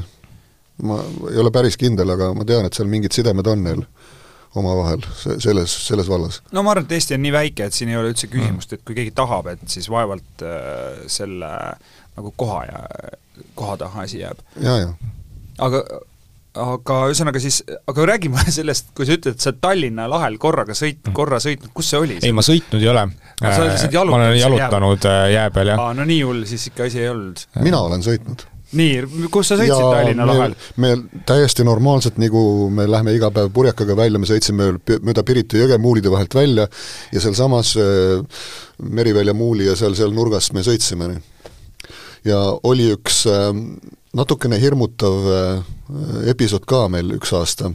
ma ei ole päris kindel, aga ma tean, et seal mingid sidemed on neil omavahel selles, selles vallas?
no ma arvan, et Eesti on nii väike, et siin ei ole üldse küsimust, et kui keegi tahab, et siis vaevalt äh, selle nagu koha ja, koha taha asi jääb.
ja, ja.
aga aga ühesõnaga siis, aga räägime sellest, kui sa ütled, et sa oled Tallinna lahel korraga sõit, mm. korra sõitnud, kus see oli?
ei, ma sõitnud ei ole.
ma
olen jalutanud jää, jää peal, jah.
aa, no nii hull siis ikka asi ei olnud.
mina olen sõitnud
nii, kus sa sõitsid ja Tallinna lahel?
me täiesti normaalselt, nagu me lähme iga päev purjekaga välja, me sõitsime mööda Pirita jõge muulide vahelt välja ja sealsamas äh, Merivälja muuli ja seal, seal nurgas me sõitsime. ja oli üks äh, natukene hirmutav äh, episood ka meil üks aasta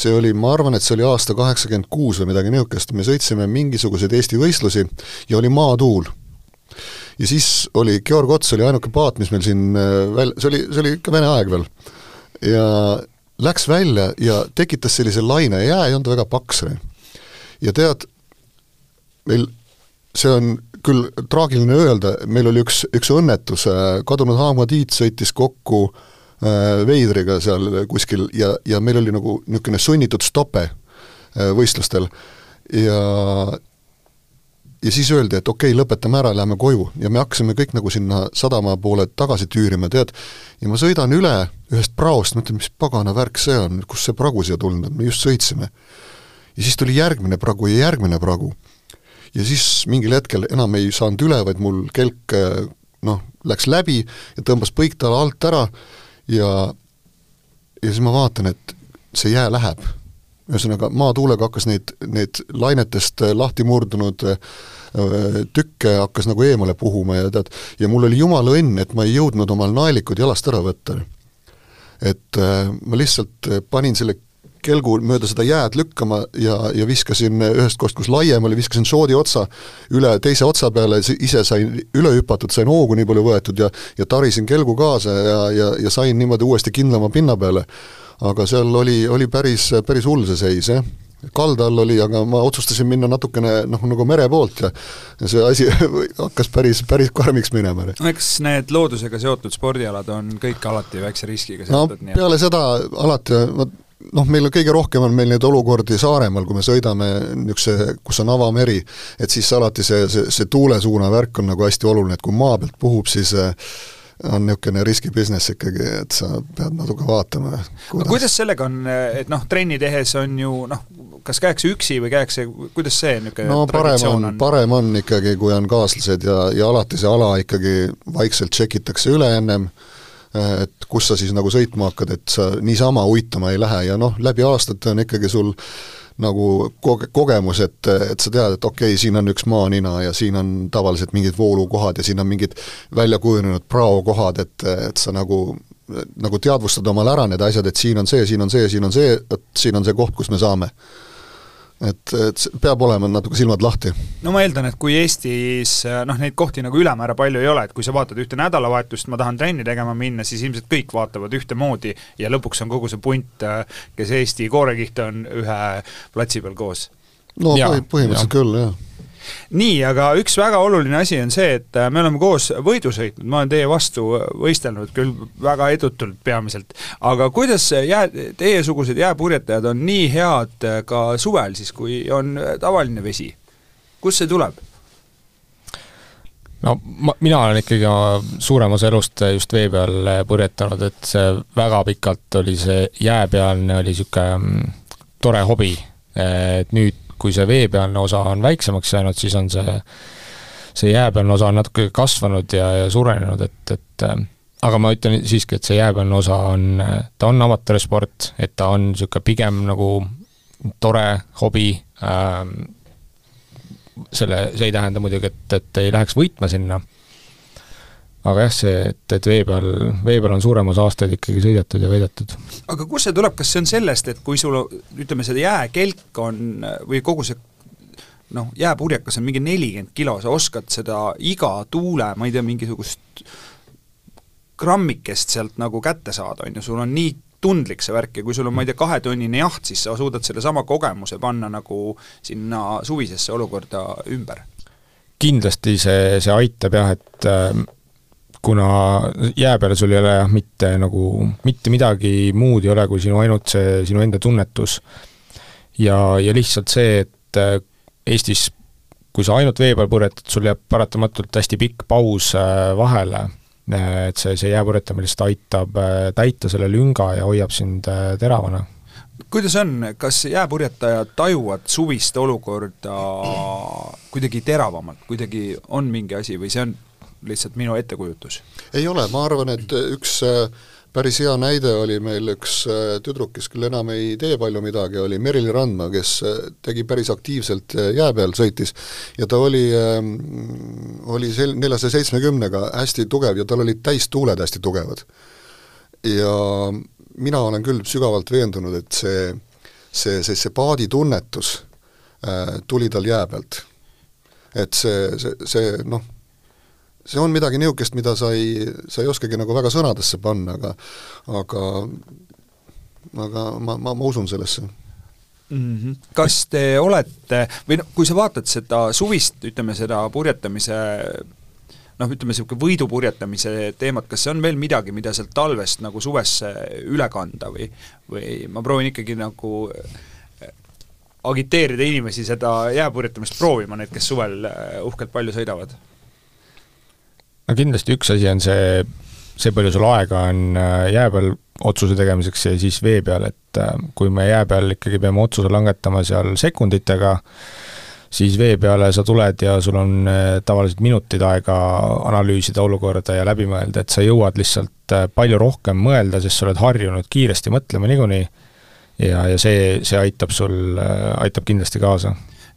see oli, ma arvan, et see oli aasta kaheksakümmend kuus või midagi niisugust, me sõitsime mingisuguseid Eesti võistlusi ja oli maatuul ja siis oli, Georg Ots oli ainuke paat, mis meil siin äh, väl-, see oli, see oli ikka vene aeg veel. ja läks välja ja tekitas sellise laine, jää ei olnud väga paks. ja tead, meil, see on küll traagiline öelda, meil oli üks, üks õnnetus, äh, kadunud Haamadiit sõitis kokku äh, veidriga seal kuskil ja, ja meil oli nagu niisugune sunnitud stope võistlustel ja ja siis öeldi, et okei okay,, lõpetame ära, lähme koju ja me hakkasime kõik nagu sinna sadama poole tagasi tüürima, tead, ja ma sõidan üle ühest praost, mõtlen, mis pagana värk see on, kust see pragu siia tulnud on, me just sõitsime. ja siis tuli järgmine pragu ja järgmine pragu. ja siis mingil hetkel enam ei saanud üle, vaid mul kelk noh, läks läbi ja tõmbas põiktala alt ära ja ja siis ma vaatan, et see jää läheb ühesõnaga, maatuulega hakkas neid, neid lainetest äh, lahti murdunud äh, tükke hakkas nagu eemale puhuma ja tead, ja mul oli jumala õnn, et ma ei jõudnud omal naelikud jalast ära võtta. et äh, ma lihtsalt panin selle kelgu mööda seda jääd lükkama ja, ja viskasin ühest kohast, kus laiem oli, viskasin soodi otsa üle teise otsa peale, ise sain üle hüpatud, sain hoogu nii palju võetud ja ja tarisin kelgu kaasa ja, ja, ja sain niimoodi uuesti kindlama pinna peale aga seal oli, oli päris, päris hull see seis, jah kalda all oli, aga ma otsustasin minna natukene noh, nagu mere poolt ja ja see asi hakkas päris, päris karmiks minema.
no eks need loodusega seotud spordialad on kõik alati väikse riskiga
seotud no,, peale seda alati noh, meil on kõige rohkem on meil neid olukordi Saaremaal, kui me sõidame niisuguse, kus on avameri, et siis alati see, see, see tuulesuuna värk on nagu hästi oluline, et kui maa pealt puhub, siis äh, on niisugune riski business ikkagi, et sa pead natuke vaatama.
no kuidas sellega on, et noh, trenni tehes on ju noh, kas käiakse üksi või käiakse, kuidas see niisugune
no parem on, on?, parem on ikkagi, kui on kaaslased ja, ja alati see ala ikkagi vaikselt tšekitakse üle ennem, et kus sa siis nagu sõitma hakkad, et sa niisama uitama ei lähe ja noh, läbi aastate on ikkagi sul äh, nagu koge-, kogemus, et, et sa tead, et okei okay,, siin on üks maanina ja siin on tavaliselt mingid voolukohad ja siin on mingid välja kujunenud praokohad, et, et sa nagu nagu teadvustad omale ära need asjad, et siin on see, siin on see, siin on see, et siin on see koht, kus me saame et, et peab olema natuke silmad lahti.
no ma eeldan, et kui Eestis noh, neid kohti nagu ülemäära palju ei ole, et kui sa vaatad ühte nädalavahetust, ma tahan trenni tegema minna, siis ilmselt kõik vaatavad ühtemoodi ja lõpuks on kogu see punt, kes Eesti koorekihte on ühe platsi peal koos.
no ja, põhimõtteliselt ja. küll, jah
nii, aga üks väga oluline asi on see, et äh, me oleme koos võidu sõitnud, ma olen teie vastu võistelnud küll väga edutult peamiselt, aga kuidas jää, teiesugused jääpurjetajad on nii head äh, ka suvel siis, kui on äh, tavaline vesi? kust see tuleb?
no ma, mina olen ikkagi suurem osa elust just vee peal purjetanud, et see väga pikalt oli see jääpealne, oli niisugune mm, tore hobi, et nüüd kui see veepealne osa on väiksemaks jäänud, siis on see, see jääpealne osa on natuke kasvanud ja, ja suurenenud, et, et äh, aga ma ütlen siiski, et see jääpealne osa on, ta on amatöörsport, et ta on niisugune pigem nagu tore hobi ähm,, selle, see ei tähenda muidugi, et, et ei läheks võitma sinna aga jah, see, et, et vee peal, vee peal on suurem osa aastaid ikkagi sõidetud ja veedetud.
aga kust see tuleb, kas see on sellest, et kui sul ütleme, see jääkelk on või kogu see noh, jääpurjekas on mingi nelikümmend kilo, sa oskad seda iga tuule, ma ei tea, mingisugust grammikest sealt nagu kätte saada, on ju, sul on nii tundlik see värk ja kui sul on, ma ei tea, kahetonnine jaht, siis sa suudad sellesama kogemuse panna nagu sinna suvisesse olukorda ümber?
kindlasti see, see aitab jah, et äh, kuna jää peal sul ei ole jah, mitte nagu, mitte midagi muud ei ole, kui sinu ainult see sinu enda tunnetus. ja, ja lihtsalt see, et äh, Eestis, kui sa ainult vee peal purjetad, sul jääb paratamatult hästi pikk paus äh, vahele, äh, et see, see jääpurjetamine lihtsalt aitab täita selle lünga ja hoiab sind teravana.
Kuidas on, kas jääpurjetajad tajuvad suvist olukorda kuidagi teravamalt, kuidagi on mingi asi või see on lihtsalt minu ettekujutus?
ei ole, ma arvan, et üks äh, päris hea näide oli meil üks äh, tüdruk, kes küll enam ei tee palju midagi, oli Merili Randma, kes äh, tegi päris aktiivselt jää peal, sõitis. ja ta oli, ähm, oli sel-, neljasaja seitsmekümnega hästi tugev ja tal olid täistuuled hästi tugevad. ja mina olen küll sügavalt veendunud, et see, see, see, see paaditunnetus tuli tal jää pealt. et see, see, see noh, see on midagi niisugust, mida sa ei, sa ei oskagi nagu väga sõnadesse panna, aga aga aga ma, ma, ma usun sellesse
mm. -hmm. kas te olete, või noh, kui sa vaatad seda suvist, ütleme seda purjetamise noh, ütleme niisugune võidupurjetamise teemat, kas see on veel midagi, mida sealt talvest nagu suvesse üle kanda või või ma proovin ikkagi nagu eh, agiteerida inimesi seda jääpurjetamist proovima, need, kes suvel eh, uhkelt palju sõidavad
no kindlasti üks asi on see, see palju sul aega on äh, jää peal otsuse tegemiseks ja siis vee peal, et äh, kui me jää peal ikkagi peame otsuse langetama seal sekunditega, siis vee peale sa tuled ja sul on äh, tavaliselt minutid aega analüüsida olukorda ja läbi mõelda, et sa jõuad lihtsalt palju rohkem mõelda, sest sa oled harjunud kiiresti mõtlema niikuinii. Ja, ja see, see aitab sul, aitab kindlasti kaasa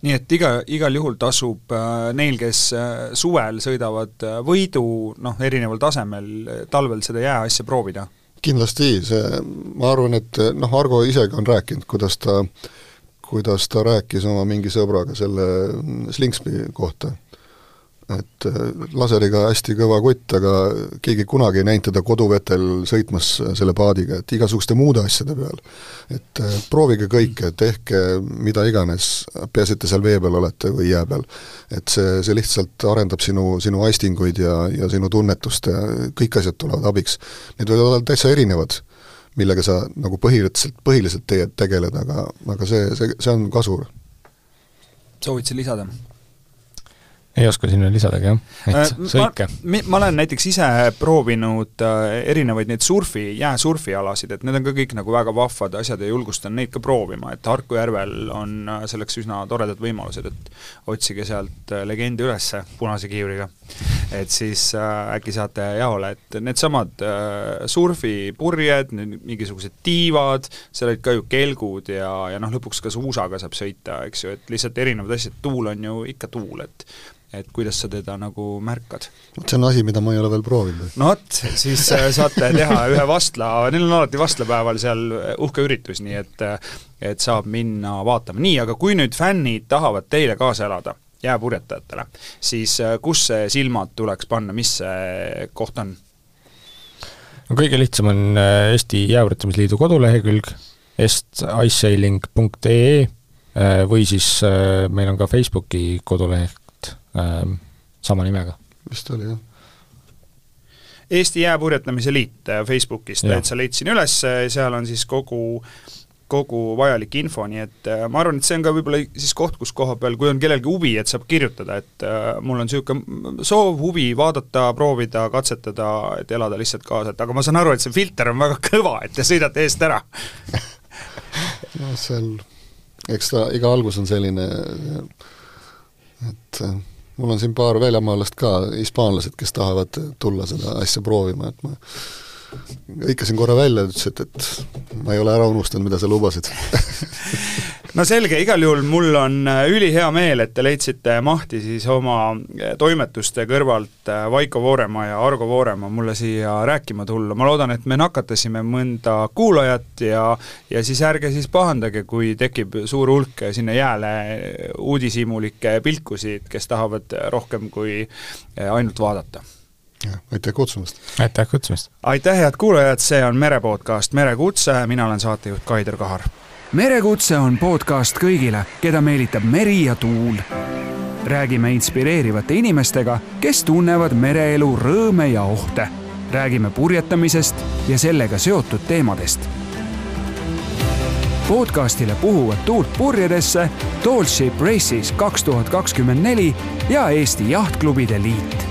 nii et iga, igal juhul tasub äh, neil, kes äh, suvel sõidavad äh, võidu, noh, erineval tasemel, talvel seda jääasja proovida?
kindlasti, see, ma arvan, et noh, Argo isegi on rääkinud, kuidas ta kuidas ta rääkis oma mingi sõbraga selle Slingsby kohta et äh, laseriga hästi kõva kutt, aga keegi kunagi ei näinud teda koduvetel sõitmas selle paadiga, et igasuguste muude asjade peal. et äh, proovige kõike, tehke mida iganes, peaasi, et te seal vee peal olete või jää peal. et see, see lihtsalt arendab sinu, sinu aistinguid ja, ja sinu tunnetust ja kõik asjad tulevad abiks. Need võivad olla täitsa erinevad, millega sa nagu põhiliselt, põhiliselt teie, tegeled, aga, aga see, see, see on kasur.
soovid sa lisada?
Ei oska sinna lisadagi jah, et äh, sõike.
ma olen näiteks ise proovinud äh, erinevaid neid surfi, jääsurfialasid, et need on ka kõik nagu väga vahvad asjad ja julgustan neid ka proovima, et Harku järvel on äh, selleks üsna toredad võimalused, et otsige sealt legendi üles punase kiivriga. et siis äkki saate jaole, et needsamad surfipurjed, mingisugused tiivad, seal olid ka ju kelgud ja, ja noh, lõpuks ka suusaga saab sõita, eks ju, et lihtsalt erinevad asjad, tuul on ju ikka tuul, et et kuidas sa teda nagu märkad.
vot see on asi, mida ma ei ole veel proovinud.
no vot, siis äh, saate teha ühe vastla, neil on alati vastlapäeval seal uhke üritus, nii et et saab minna vaatama. nii, aga kui nüüd fännid tahavad teile kaasa elada, jääpurjetajatele, siis äh, kus see silmad tuleks panna, mis see koht on?
no kõige lihtsam on äh, Eesti Jääpurjetamisliidu kodulehekülg esticesailing.ee või siis meil on ka Facebooki koduleht ähm, sama nimega.
vist oli, jah.
Eesti Jääpurjetamise Liit äh, Facebookist täitsa leidsin üles, seal on siis kogu kogu vajalik info, nii et äh, ma arvan, et see on ka võib-olla siis koht, kus koha peal, kui on kellelgi huvi, et saab kirjutada, et äh, mul on niisugune soov, huvi vaadata, proovida, katsetada, et elada lihtsalt kaasa, et aga ma saan aru, et see filter on väga kõva, et te sõidate eest ära
no seal eks ta iga algus on selline, et äh, mul on siin paar väljamaalast ka, hispaanlased, kes tahavad tulla seda asja proovima, et ma hõikasin korra välja, ütles, et, et ma ei ole ära unustanud, mida sa lubasid
no selge, igal juhul mul on äh, ülihea meel, et te leidsite mahti siis oma äh, toimetuste kõrvalt äh, Vaiko Voorema ja Argo Voorema mulle siia rääkima tulla, ma loodan, et me nakatasime mõnda kuulajat ja ja siis ärge siis pahandage, kui tekib suur hulk sinna jääle uudishimulikke pilkusid, kes tahavad rohkem kui ainult vaadata
aitäh kutsumast!
aitäh kutsumast!
aitäh, head kuulajad, see on Merepodcast Merekutse, mina olen saatejuht Kaider Kahar.
Merekutse on podcast kõigile, keda meelitab meri ja tuul. räägime inspireerivate inimestega, kes tunnevad mereelu rõõme ja ohte. räägime purjetamisest ja sellega seotud teemadest podcastile puhuvad tuult purjedesse Tall Ship Races kaks tuhat kakskümmend neli ja Eesti Jahtklubide Liit